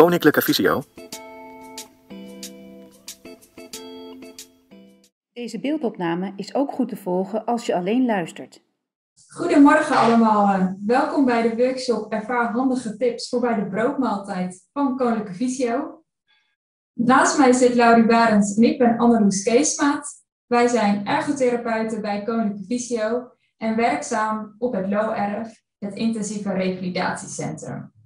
Koninklijke Visio. Deze beeldopname is ook goed te volgen als je alleen luistert. Goedemorgen allemaal. Welkom bij de workshop Ervaar handige tips voor bij de broodmaaltijd van Koninklijke Visio. Naast mij zit Laurie Barends en ik ben Anneloes Keesmaat. Wij zijn ergotherapeuten bij Koninklijke Visio en werkzaam op het LORF, het intensieve revalidatiecentrum.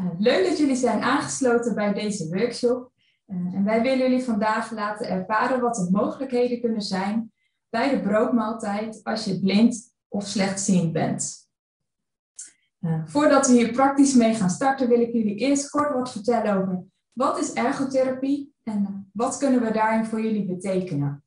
Uh, leuk dat jullie zijn aangesloten bij deze workshop. Uh, en wij willen jullie vandaag laten ervaren wat de mogelijkheden kunnen zijn bij de broodmaaltijd als je blind of slechtziend bent. Uh, voordat we hier praktisch mee gaan starten, wil ik jullie eerst kort wat vertellen over wat is ergotherapie en wat kunnen we daarin voor jullie betekenen.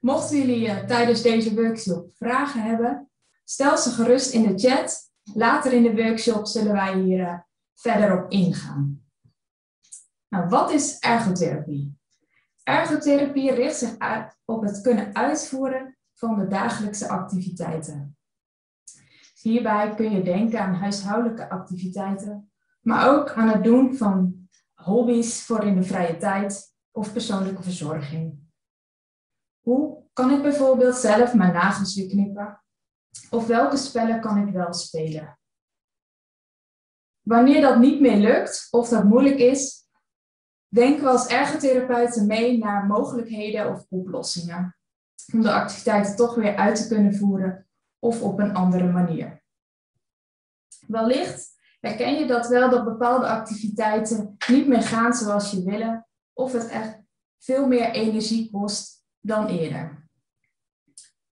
Mochten jullie tijdens deze workshop vragen hebben, stel ze gerust in de chat. Later in de workshop zullen wij hier verder op ingaan. Nou, wat is ergotherapie? Ergotherapie richt zich op het kunnen uitvoeren van de dagelijkse activiteiten. Hierbij kun je denken aan huishoudelijke activiteiten, maar ook aan het doen van hobby's voor in de vrije tijd of persoonlijke verzorging. Hoe kan ik bijvoorbeeld zelf mijn nagels weer knippen? Of welke spellen kan ik wel spelen? Wanneer dat niet meer lukt of dat moeilijk is, denken we als ergotherapeuten mee naar mogelijkheden of oplossingen om de activiteiten toch weer uit te kunnen voeren of op een andere manier. Wellicht herken je dat wel dat bepaalde activiteiten niet meer gaan zoals je willen of het echt veel meer energie kost dan eerder.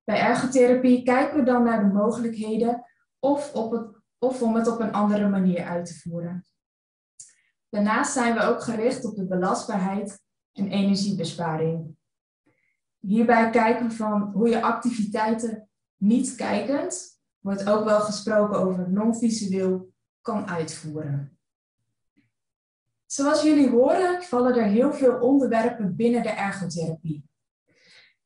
Bij ergotherapie kijken we dan naar de mogelijkheden of, op het, of om het op een andere manier uit te voeren. Daarnaast zijn we ook gericht op de belastbaarheid en energiebesparing. Hierbij kijken we van hoe je activiteiten niet kijkend, wordt ook wel gesproken over non-visueel, kan uitvoeren. Zoals jullie horen vallen er heel veel onderwerpen binnen de ergotherapie.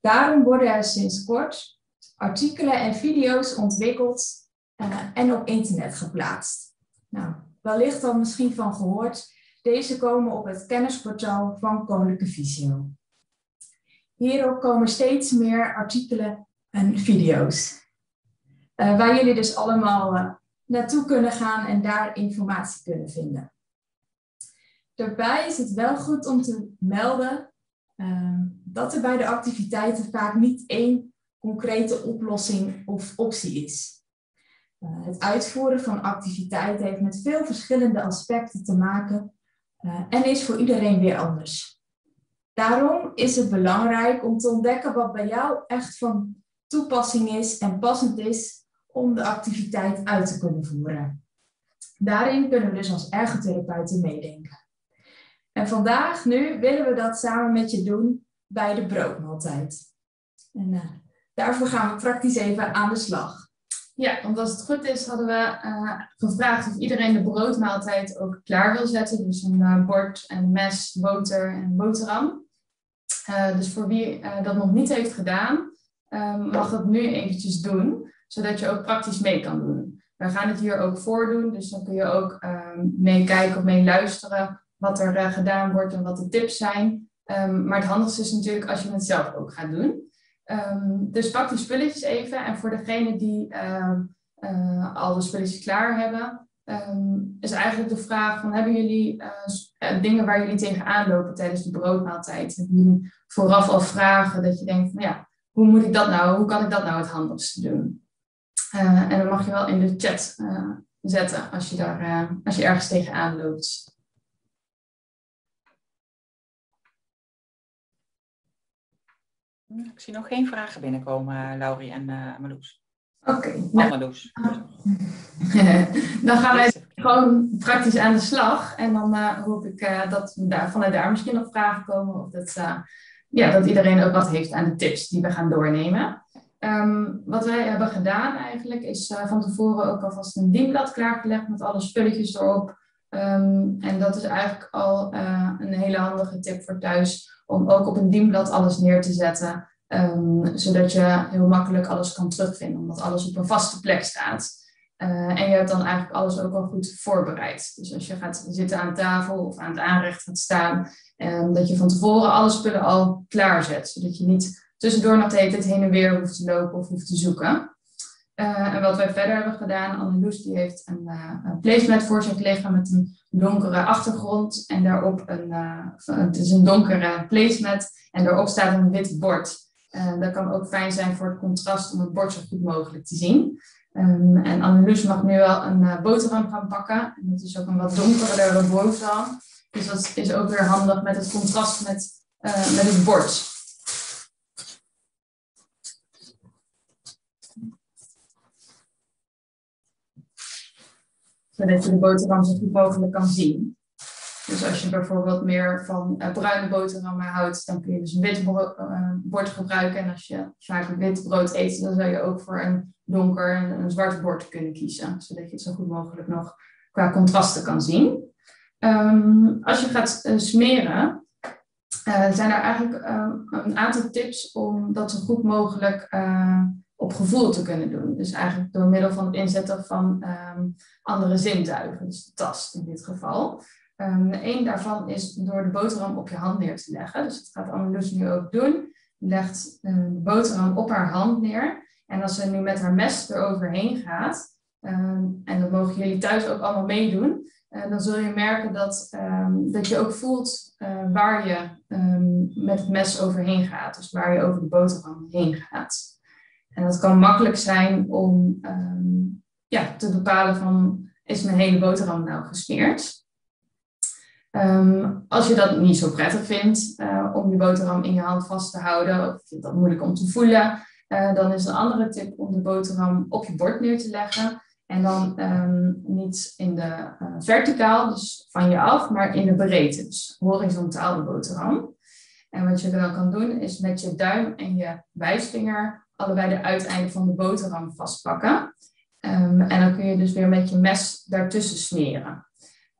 Daarom worden er sinds kort artikelen en video's ontwikkeld uh, en op internet geplaatst. Nou, wellicht dan misschien van gehoord. Deze komen op het kennisportaal van Koninklijke Visio. Hierop komen steeds meer artikelen en video's. Uh, waar jullie dus allemaal uh, naartoe kunnen gaan en daar informatie kunnen vinden. Daarbij is het wel goed om te melden dat er bij de activiteiten vaak niet één concrete oplossing of optie is. Uh, het uitvoeren van activiteiten heeft met veel verschillende aspecten te maken uh, en is voor iedereen weer anders. Daarom is het belangrijk om te ontdekken wat bij jou echt van toepassing is en passend is om de activiteit uit te kunnen voeren. Daarin kunnen we dus als ergotherapeuten meedenken. En vandaag, nu, willen we dat samen met je doen bij de broodmaaltijd. En uh, daarvoor gaan we praktisch even aan de slag. Ja, want als het goed is, hadden we uh, gevraagd of iedereen de broodmaaltijd ook klaar wil zetten. Dus een uh, bord, en mes, boter en boterham. Uh, dus voor wie dat nog niet heeft gedaan, mag dat nu eventjes doen, zodat je ook praktisch mee kan doen. We gaan het hier ook voordoen, dus dan kun je ook meekijken of mee luisteren wat er gedaan wordt en wat de tips zijn. Um, maar het handigste is natuurlijk als je het zelf ook gaat doen. Um, dus pak die spulletjes even. En voor degene die um, uh, al de spulletjes klaar hebben, is eigenlijk de vraag van hebben jullie uh, dingen waar jullie tegenaan lopen tijdens de broodmaaltijd? Hebben jullie vooraf al vragen dat je denkt van ja, hoe moet ik dat nou, hoe kan ik dat nou het handigste doen? En dan mag je wel in de chat zetten als je, daar, als je ergens tegenaan loopt. Ik zie nog geen vragen binnenkomen, eh, Laurie en uh, Marloes. Oké. Okay, nou. Dan gaan wij gewoon praktisch aan de slag. En dan uh, hoop ik uh, dat daar, vanuit daar misschien nog vragen komen. Of dat, uh, ja, dat iedereen ook wat heeft aan de tips die we gaan doornemen. Um, wat wij hebben gedaan eigenlijk is van tevoren ook alvast een dienblad klaargelegd met alle spulletjes erop. Um, en dat is eigenlijk al een hele handige tip voor thuis om ook op een dienblad alles neer te zetten, um, zodat je heel makkelijk alles kan terugvinden, omdat alles op een vaste plek staat. en je hebt dan eigenlijk alles ook al goed voorbereid. Dus als je gaat zitten aan tafel of aan het aanrecht gaat staan, dat je van tevoren alle spullen al klaarzet. Zodat je niet tussendoor nog de tijd heen en weer hoeft te lopen of hoeft te zoeken. Uh, en wat wij verder hebben gedaan, Anneloes die heeft een, uh, placemat voor zich liggen met een donkere achtergrond en daarop een, uh, het is een donkere placemat en daarop staat een wit bord. dat kan ook fijn zijn voor het contrast om het bord zo goed mogelijk te zien. Um, en Anneloes mag nu wel een boterham gaan pakken. En dat is ook een wat donkerdere boterham. Dus dat is ook weer handig met het contrast met, met het bord. Zodat je de boterham zo goed mogelijk kan zien. Dus als je bijvoorbeeld meer van uh, bruine boterhammen houdt, dan kun je dus een wit uh, bord gebruiken. En als je vaak wit brood eet, dan zou je ook voor een donker en een zwart bord kunnen kiezen. Zodat je het zo goed mogelijk nog qua contrasten kan zien. Um, als je gaat uh, smeren, zijn er eigenlijk een aantal tips om dat zo goed mogelijk op gevoel te kunnen doen. Dus eigenlijk door middel van het inzetten van ehm, andere zintuigen, dus de tast in dit geval. Um, een daarvan is door de boterham op je hand neer te leggen. Dus dat gaat Annelies nu ook doen. Legt uh, de boterham op haar hand neer. En als ze nu met haar mes eroverheen gaat, ehm, en dat mogen jullie thuis ook allemaal meedoen, uh, dan zul je merken dat, dat je ook voelt uh, waar je met het mes overheen gaat. Dus waar je over de boterham heen gaat. En dat kan makkelijk zijn om ehm, ja, te bepalen van is mijn hele boterham nou gesmeerd. Um, als je dat niet zo prettig vindt uh, om je boterham in je hand vast te houden, of vindt dat moeilijk om te voelen, uh, dan is een andere tip om de boterham op je bord neer te leggen. En dan um, niet in de uh, verticaal, dus van je af, maar in de breedte, dus horizontaal de boterham. En wat je dan kan doen, is met je duim en je wijsvinger allebei de uiteinden van de boterham vastpakken. Um, en dan kun je dus weer met je mes daartussen smeren.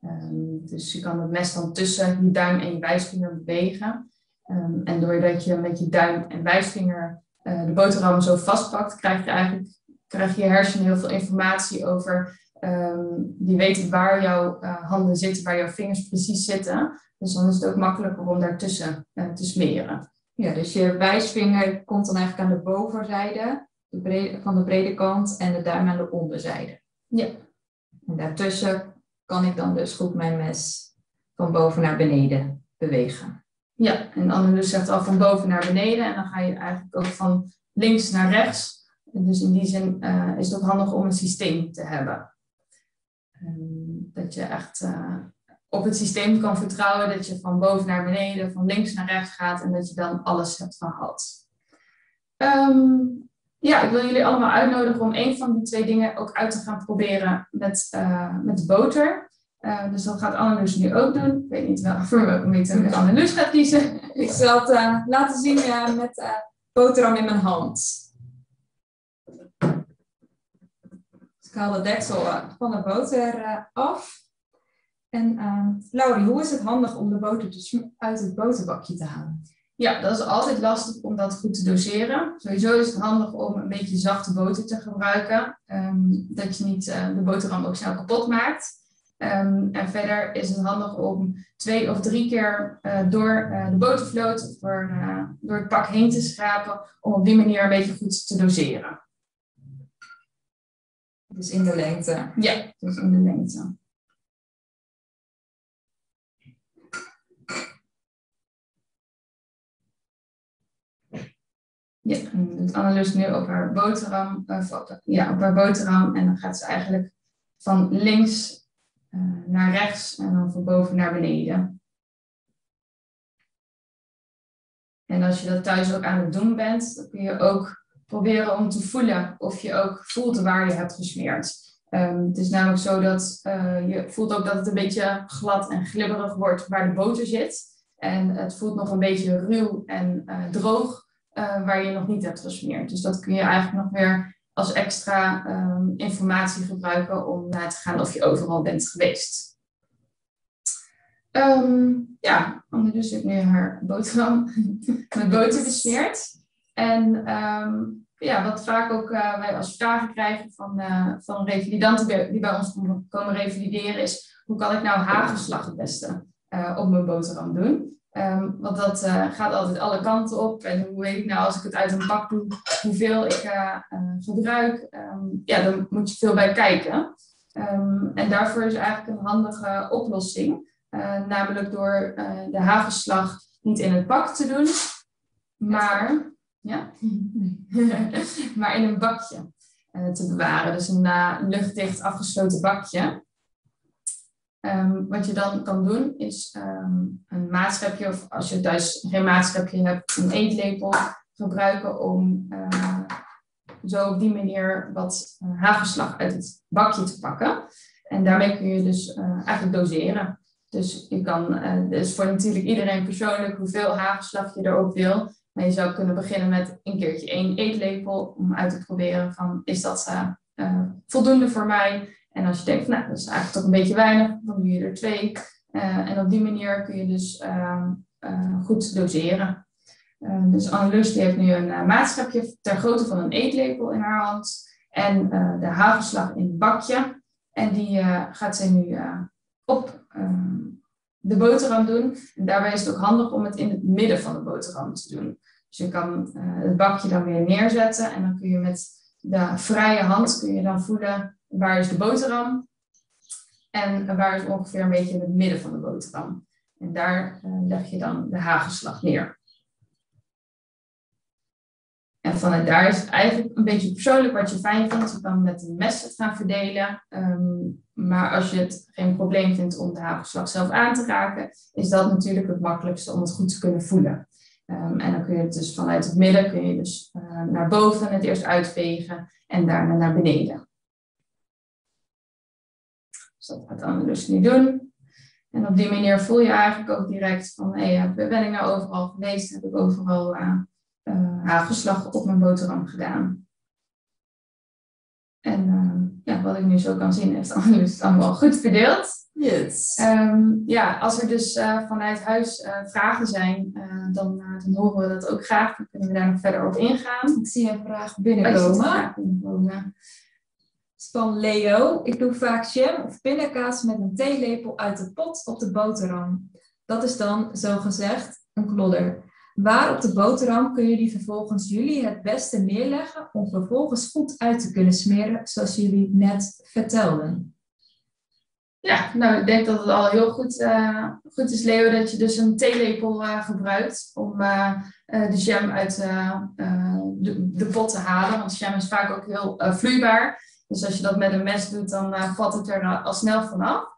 Um, dus je kan het mes dan tussen je duim en je wijsvinger bewegen. Um, en doordat je met je duim en wijsvinger uh, de boterham zo vastpakt, krijg je eigenlijk krijg je hersenen heel veel informatie over. die weten waar jouw uh, handen zitten, waar jouw vingers precies zitten. Dus dan is het ook makkelijker om daartussen uh, te smeren. Ja, dus je wijsvinger komt dan eigenlijk aan de bovenzijde de brede, van de brede kant en de duim aan de onderzijde. Ja. En daartussen kan ik dan dus goed mijn mes van boven naar beneden bewegen. Ja, en Annelies zegt al van boven naar beneden en dan ga je eigenlijk ook van links naar rechts. En dus in die zin uh, is het ook handig om een systeem te hebben. Um, dat je echt uh, op het systeem kan vertrouwen dat je van boven naar beneden, van links naar rechts gaat en dat je dan alles hebt gehad. Ja, ik wil jullie allemaal uitnodigen om een van die twee dingen ook uit te gaan proberen met, uh, met boter. Uh, dus dat gaat Annelies nu ook doen. Ik weet niet welke meter Annelies gaat kiezen. Ik zal het uh, laten zien met boterham in mijn hand. Ik haal de deksel van de boter af. En uh, Laurie, hoe is het handig om de boter uit het boterbakje te halen? Ja, dat is altijd lastig om dat goed te doseren. Sowieso is het handig om een beetje zachte boter te gebruiken. Um, dat je niet uh, de boterham ook snel kapot maakt. Um, en verder is het handig om twee of drie keer uh, door uh, de botervloot of door, door het pak heen te schrapen. Om op die manier een beetje goed te doseren. Dus in de lengte? Ja, dus in de lengte. Ja, dan doet Annelies nu op haar boterham, uh, ja, op haar boterham en dan gaat ze eigenlijk van links uh, naar rechts en dan van boven naar beneden. En als je dat thuis ook aan het doen bent, dan kun je ook proberen om te voelen of je ook voelt waar je hebt gesmeerd. Um, het is namelijk zo dat uh, je voelt ook dat het een beetje glad en glibberig wordt waar de boter zit. En het voelt nog een beetje ruw en droog uh, waar je nog niet hebt gesmeerd. Dus dat kun je eigenlijk nog weer als extra um, informatie gebruiken om na te gaan of je overal bent geweest. Um, ja, Annelies heeft nu haar boterham met boter besmeerd. En um, ja, wat vaak ook wij als vragen krijgen van, van revalidanten die bij ons komen revalideren is, hoe kan ik nou hagelslag het beste op mijn boterham doen? Um, want dat uh, gaat altijd alle kanten op. En hoe weet ik nou als ik het uit een bak doe, hoeveel ik uh, gebruik? Um, ja, dan moet je veel bij kijken. Um, en daarvoor is eigenlijk een handige oplossing. Namelijk door de hagelslag niet in het bak te doen, maar, ja? maar in een bakje te bewaren. Dus een luchtdicht afgesloten bakje. Um, wat je dan kan doen is um, een maatschepje, of als je thuis geen maatschepje hebt, een eetlepel gebruiken om uh, zo op die manier wat uh, hagelslag uit het bakje te pakken. En daarmee kun je dus uh, eigenlijk doseren. Dus je kan, dus voor natuurlijk iedereen persoonlijk hoeveel hagelslag je erop wil. Maar je zou kunnen beginnen met een keertje één eetlepel om uit te proberen van is dat voldoende voor mij? En als je denkt, nou, dat is eigenlijk toch een beetje weinig, dan doe je er twee. Uh, en op die manier kun je dus uh, uh, goed doseren. Ehm, dus Annelus die heeft nu een uh, maatschapje ter grootte van een eetlepel in haar hand. En de hagelslag in een bakje. En die gaat zij nu op ehm, de boterham doen. En daarbij is het ook handig om het in het midden van de boterham te doen. Dus je kan het bakje dan weer neerzetten. En dan kun je met de vrije hand kun je dan voelen waar is de boterham en waar is ongeveer een beetje het midden van de boterham. En daar uh, leg je dan de hagelslag neer. En vanuit daar is het eigenlijk een beetje persoonlijk wat je fijn vindt. Je kan met een mes het gaan verdelen. Um, maar als je het geen probleem vindt om de hagelslag zelf aan te raken, is dat natuurlijk het makkelijkste om het goed te kunnen voelen. Um, en dan kun je het dus vanuit het midden kun je dus uh, naar boven het eerst uitvegen en daarna naar beneden. Dus dat gaat dan dus niet doen. En op die manier voel je eigenlijk ook direct van, hé, hey, ben ik nou overal geweest? Heb ik overal uh, uh, hagelslag op mijn boterham gedaan? En uh, ja, wat ik nu zo kan zien, heeft Annelies het allemaal goed verdeeld. Yes. Um, ja, als er dus vanuit huis vragen zijn, dan, dan horen we dat ook graag. Dan kunnen we daar nog verder op ingaan. Ik zie een vraag binnenkomen. Van Leo. Ik doe vaak jam of pindakaas met een theelepel uit de pot op de boterham. Dat is dan, zo gezegd, een klodder. Waar op de boterham kun je die vervolgens jullie het beste neerleggen om vervolgens goed uit te kunnen smeren, zoals jullie net vertelden? Ja, nou ik denk dat het al heel goed, uh, goed is, Leo, dat je dus een theelepel uh, gebruikt om uh, de jam uit de, de, pot te halen. Want jam is vaak ook heel vloeibaar. Dus als je dat met een mes doet, dan uh, valt het er al snel vanaf.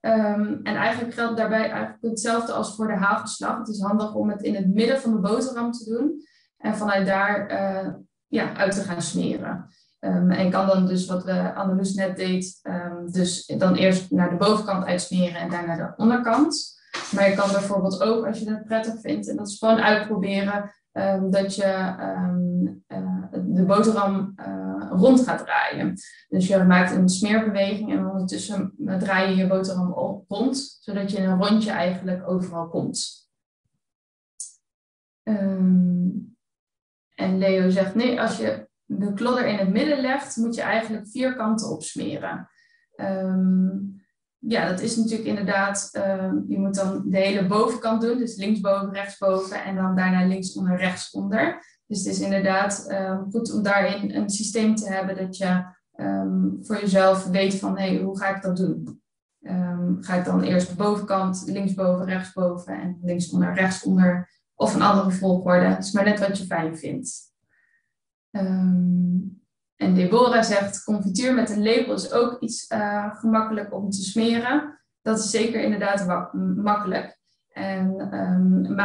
Um, en eigenlijk geldt daarbij eigenlijk hetzelfde als voor de hagelslag. Het is handig om het in het midden van de boterham te doen en vanuit daar uh, ja, uit te gaan smeren. Um, en kan dan dus wat we Annelies net deed, um, dus dan eerst naar de bovenkant uitsmeren en daarna de onderkant. Maar je kan bijvoorbeeld ook, als je het prettig vindt, en dat is gewoon uitproberen, um, dat je um, uh, de boterham uh, rond gaat draaien. Dus je maakt een smeerbeweging en ondertussen draai je je boterham rond, zodat je in een rondje eigenlijk overal komt. Um, en Leo zegt, nee, als je de klodder in het midden legt, moet je eigenlijk vier kanten opsmeren. Um, ja, dat is natuurlijk inderdaad, uh, je moet dan de hele bovenkant doen, dus linksboven, rechtsboven en dan daarna linksonder, rechtsonder. Dus het is inderdaad uh, goed om daarin een systeem te hebben dat je um, voor jezelf weet van hé, hey, hoe ga ik dat doen? Ga ik dan eerst de bovenkant, linksboven, rechtsboven en linksonder, rechtsonder of een andere volgorde. Het is maar net wat je fijn vindt. Um, en Deborah zegt, confituur met een lepel is ook iets uh, gemakkelijk om te smeren. Dat is zeker inderdaad makkelijk. En um,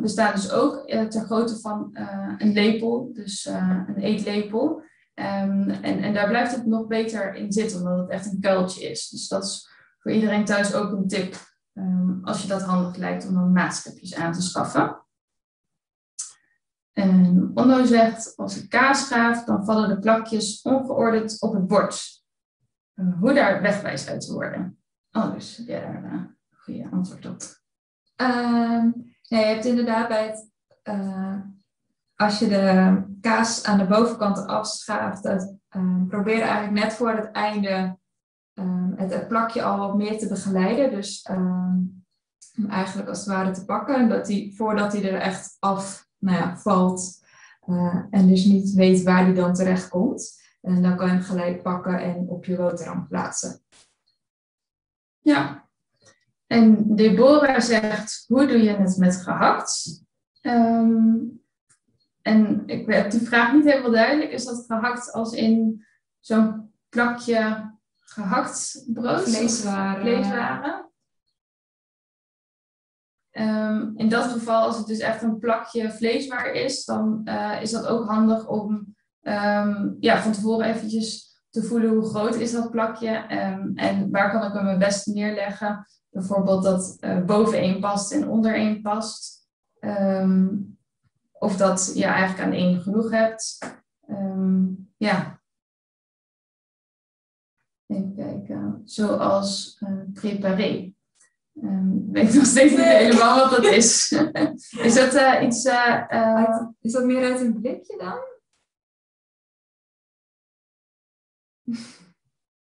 bestaan dus ook uh, ter grootte van een lepel, dus een eetlepel. Um, en, en daar blijft het nog beter in zitten, omdat het echt een kuiltje is. Dus dat is voor iedereen thuis ook een tip, um, als je dat handig lijkt om dan maatschapjes aan te schaffen. En Onno zegt, als ik kaas gaaf, dan vallen de plakjes ongeordend op het bord. Uh, hoe daar wegwijs uit te worden. Oh, dus heb daar een goede antwoord op? Nee, je hebt inderdaad bij het uh, als je de kaas aan de bovenkant afschaaft, dat, um, probeer eigenlijk net voor het einde um, het, het, plakje al wat meer te begeleiden. Dus eigenlijk als het ware te pakken, dat die, voordat hij er echt af nou ja, valt uh, en dus niet weet waar hij dan terecht komt. En dan kan je hem gelijk pakken en op je boterham plaatsen. Ja, en Deborah zegt, hoe doe je het met gehakt? Um, en ik heb die vraag niet helemaal duidelijk. Is dat gehakt als in zo'n plakje gehakt brood? Vleeswaren. Vleeswaren. Um, in dat geval, als het dus echt een plakje vleeswaar is, dan uh, is dat ook handig om um, ja, van tevoren eventjes te voelen hoe groot is dat plakje um, en waar kan ik hem het beste neerleggen. Bijvoorbeeld dat uh, boven past en onder past. Um, of dat je eigenlijk aan één genoeg hebt. Ja. Even kijken. Zoals uh, preparé. Um, ik weet nog steeds niet helemaal wat dat is. is dat uh, iets... Uh, is dat meer uit een blikje dan?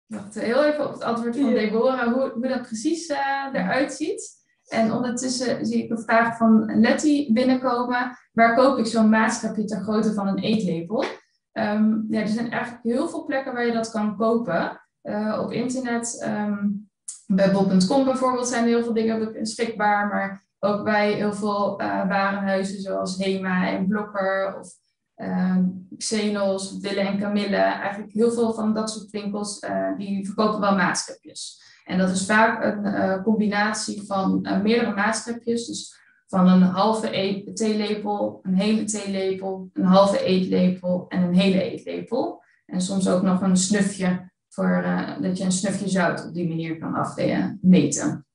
Wacht heel even op het antwoord van Deborah, hoe, hoe dat precies eruit ziet. En ondertussen zie ik een vraag van Letty binnenkomen. Waar koop ik zo'n maatschapje ter grootte van een eetlepel? Um, ja, er zijn eigenlijk heel veel plekken waar je dat kan kopen. Uh, op internet, um, bij bol.com bijvoorbeeld, zijn er heel veel dingen beschikbaar. Maar ook bij heel veel uh, warenhuizen zoals Hema en Blokker of uh, Xenos, Wille en Camille. Eigenlijk heel veel van dat soort winkels, uh, die verkopen wel maatschapjes. En dat is vaak een uh, combinatie van meerdere maatschapjes. Dus van een halve theelepel, een hele theelepel, een halve eetlepel en een hele eetlepel. En soms ook nog een snufje, voor, uh, dat je een snufje zout op die manier kan afmeten.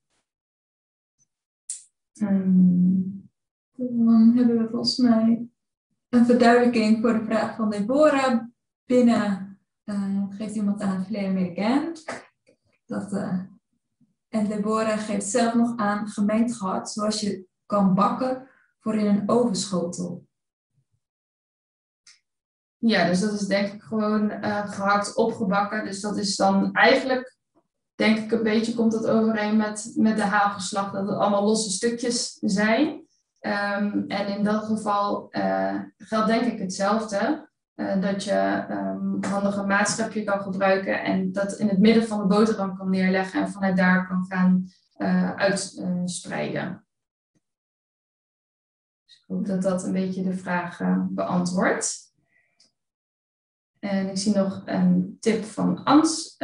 Um, dan hebben we volgens mij een verduidelijking voor de vraag van Deborah binnen. geeft iemand aan Filet Americain. Dat, uh, en Deborah geeft zelf nog aan gemengd gehakt, zoals je kan bakken voor in een ovenschotel. Ja, dus dat is denk ik gewoon uh, gehakt opgebakken. Dus dat is dan eigenlijk, denk ik een beetje, komt dat overeen met, met de hagelslag, dat het allemaal losse stukjes zijn. Um, en in dat geval uh, geldt denk ik hetzelfde. Uh, dat je um, handig een maatschapje kan gebruiken en dat in het midden van de boterham kan neerleggen en vanuit daar kan gaan uitspreiden. Dus ik hoop dat dat een beetje de vraag beantwoordt. En ik zie nog een tip van Ans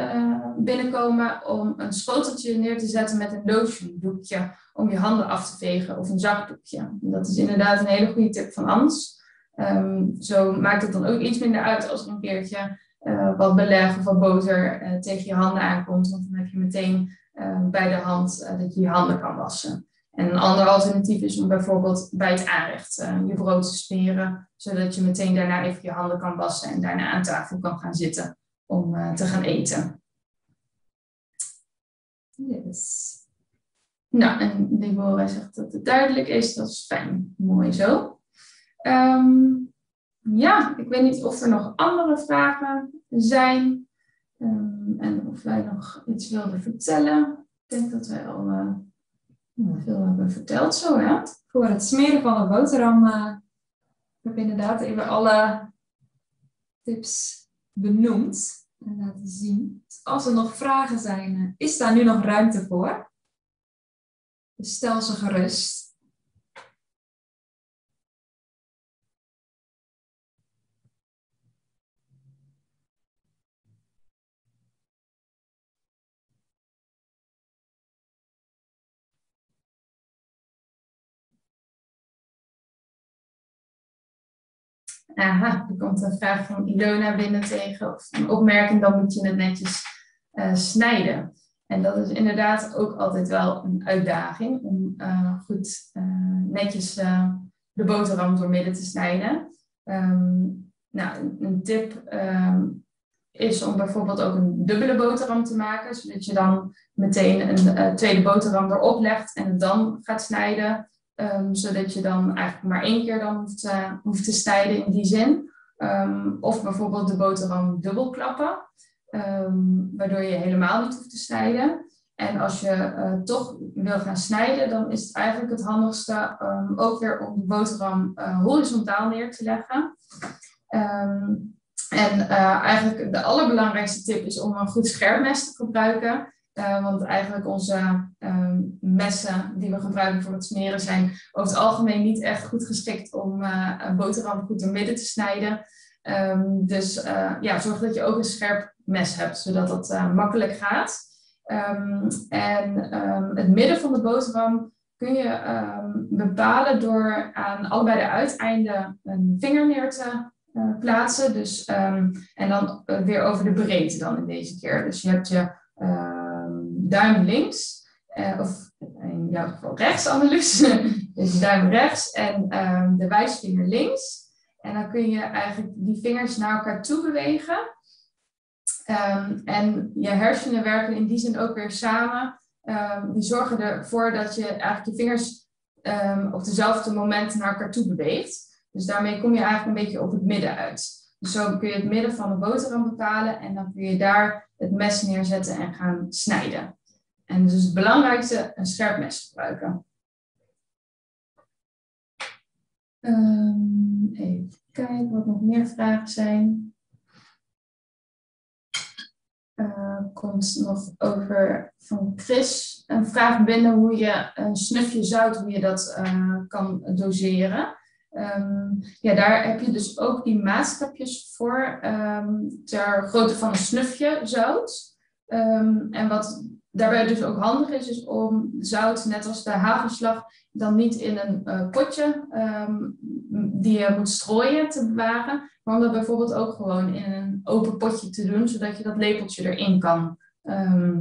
binnenkomen om een schoteltje neer te zetten met een lotiondoekje om je handen af te vegen of een zakdoekje. Dat is inderdaad een hele goede tip van Ans. Um, zo maakt het dan ook iets minder uit als er een keertje uh, wat beleg of wat boter uh, tegen je handen aankomt. Want dan heb je meteen bij de hand dat je je handen kan wassen. En een ander alternatief is om bijvoorbeeld bij het aanrecht je brood te smeren. Zodat je meteen daarna even je handen kan wassen en daarna aan tafel kan gaan zitten om te gaan eten. Yes. Nou, en Deborah zegt dat het duidelijk is. Dat is fijn. Mooi zo. Um, ja, ik weet niet of er nog andere vragen zijn. Um, en of wij nog iets wilden vertellen. Ik denk dat wij al uh, veel hebben verteld zo, hè? Voor het smeren van een boterham uh, heb ik inderdaad even alle tips benoemd en laten zien. Als er nog vragen zijn, uh, is daar nu nog ruimte voor? Dus stel ze gerust. Aha, er komt een vraag van Ilona binnen tegen of een opmerking, dan moet je het netjes uh, snijden. En dat is inderdaad ook altijd wel een uitdaging om uh, goed uh, netjes de boterham door midden te snijden. Um, nou, een tip um, is om bijvoorbeeld ook een dubbele boterham te maken, zodat je dan meteen een tweede boterham erop legt en dan gaat snijden. Ehm, zodat je dan eigenlijk maar één keer dan hoeft, uh, hoeft te snijden in die zin. Ehm, of bijvoorbeeld de boterham dubbel klappen, waardoor je helemaal niet hoeft te snijden. En als je uh, toch wil gaan snijden, dan is het eigenlijk het handigste ook weer om de boterham uh, horizontaal neer te leggen. En eigenlijk de allerbelangrijkste tip is om een goed scherpmes te gebruiken. Want eigenlijk onze um, messen die we gebruiken voor het smeren zijn over het algemeen niet echt goed geschikt om een boterham goed door midden te snijden. dus ja, zorg dat je ook een scherp mes hebt, zodat dat makkelijk gaat. Um, en het midden van de boterham kun je bepalen door aan allebei de uiteinden een vinger neer te uh, plaatsen. Dus, en dan uh, weer over de breedte dan in deze keer. Dus je hebt je duim links, uh, of in jouw geval rechts, Annelies. dus duim rechts en de wijsvinger links. En dan kun je eigenlijk die vingers naar elkaar toe bewegen. Um, en je hersenen werken in die zin ook weer samen. Um, die zorgen ervoor dat je eigenlijk je vingers op dezelfde moment naar elkaar toe beweegt. Dus daarmee kom je eigenlijk een beetje op het midden uit. Dus zo kun je het midden van de boterham bepalen en dan kun je daar het mes neerzetten en gaan snijden. En dus het belangrijkste, een scherp mes gebruiken. even kijken wat nog meer vragen zijn. Uh, komt nog over van Chris een vraag binnen hoe je een snufje zout, hoe je dat uh, kan doseren. Um, ja, daar heb je dus ook die maatstapjes voor um, ter grootte van een snufje zout. Um, en wat daarbij dus ook handig is, is om zout, net als de hagelslag, dan niet in een uh, potje die je moet strooien te bewaren, maar om dat bijvoorbeeld ook gewoon in een open potje te doen, zodat je dat lepeltje erin kan, uh,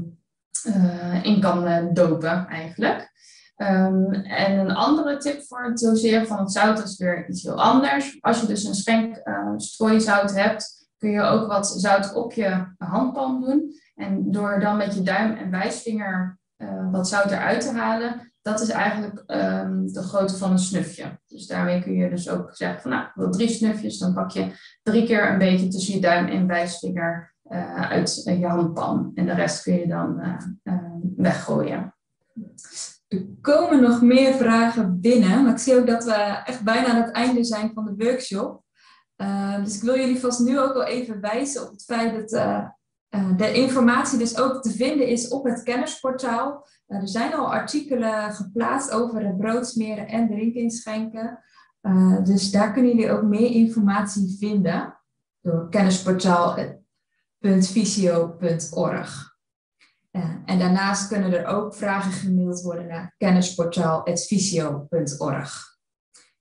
in kan uh, dopen eigenlijk. Um, en een andere tip voor het doseren van het zout is weer iets heel anders. Als je dus een schenk uh, strooizout hebt, kun je ook wat zout op je handpalm doen. En door dan met je duim en wijsvinger wat zout eruit te halen, dat is eigenlijk um, de grootte van een snufje. Dus daarmee kun je dus ook zeggen van nou, wil drie snufjes, dan pak je drie keer een beetje tussen je duim en wijsvinger uh, uit je handpalm. En de rest kun je dan uh, weggooien. Er komen nog meer vragen binnen, maar ik zie ook dat we echt bijna aan het einde zijn van de workshop. dus ik wil jullie vast nu ook wel even wijzen op het feit dat de informatie dus ook te vinden is op het kennisportaal. Er zijn al artikelen geplaatst over het brood smeren en drinken inschenken. Uh, dus daar kunnen jullie ook meer informatie vinden door kennisportaal.visio.org. En daarnaast kunnen er ook vragen gemaild worden naar kennisportaal.visio.org.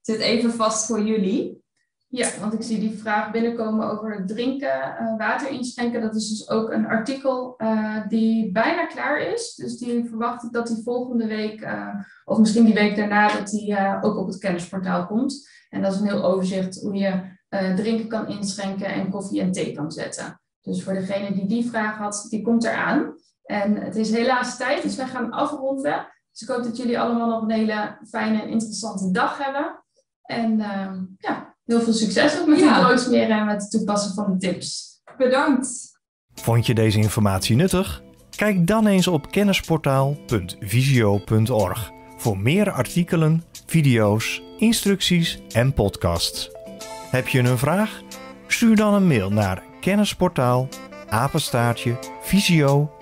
Zit even vast voor jullie. Ja, want ik zie die vraag binnenkomen over het drinken, uh, water inschenken. Dat is dus ook een artikel uh, die bijna klaar is. Dus die verwacht ik dat die volgende week, uh, of misschien die week daarna, dat die ook op het kennisportaal komt. En dat is een heel overzicht hoe je drinken kan inschenken en koffie en thee kan zetten. Dus voor degene die die vraag had, die komt eraan. En het is helaas tijd, dus wij gaan afronden. Dus ik hoop dat jullie allemaal nog een hele fijne en interessante dag hebben. En ja, heel veel succes ook met ja. het brood en met het toepassen van de tips. Bedankt. Vond je deze informatie nuttig? Kijk dan eens op kennisportaal.visio.org voor meer artikelen, video's, instructies en podcasts. Heb je een vraag? Stuur dan een mail naar kennisportaal apenstaartje visio.org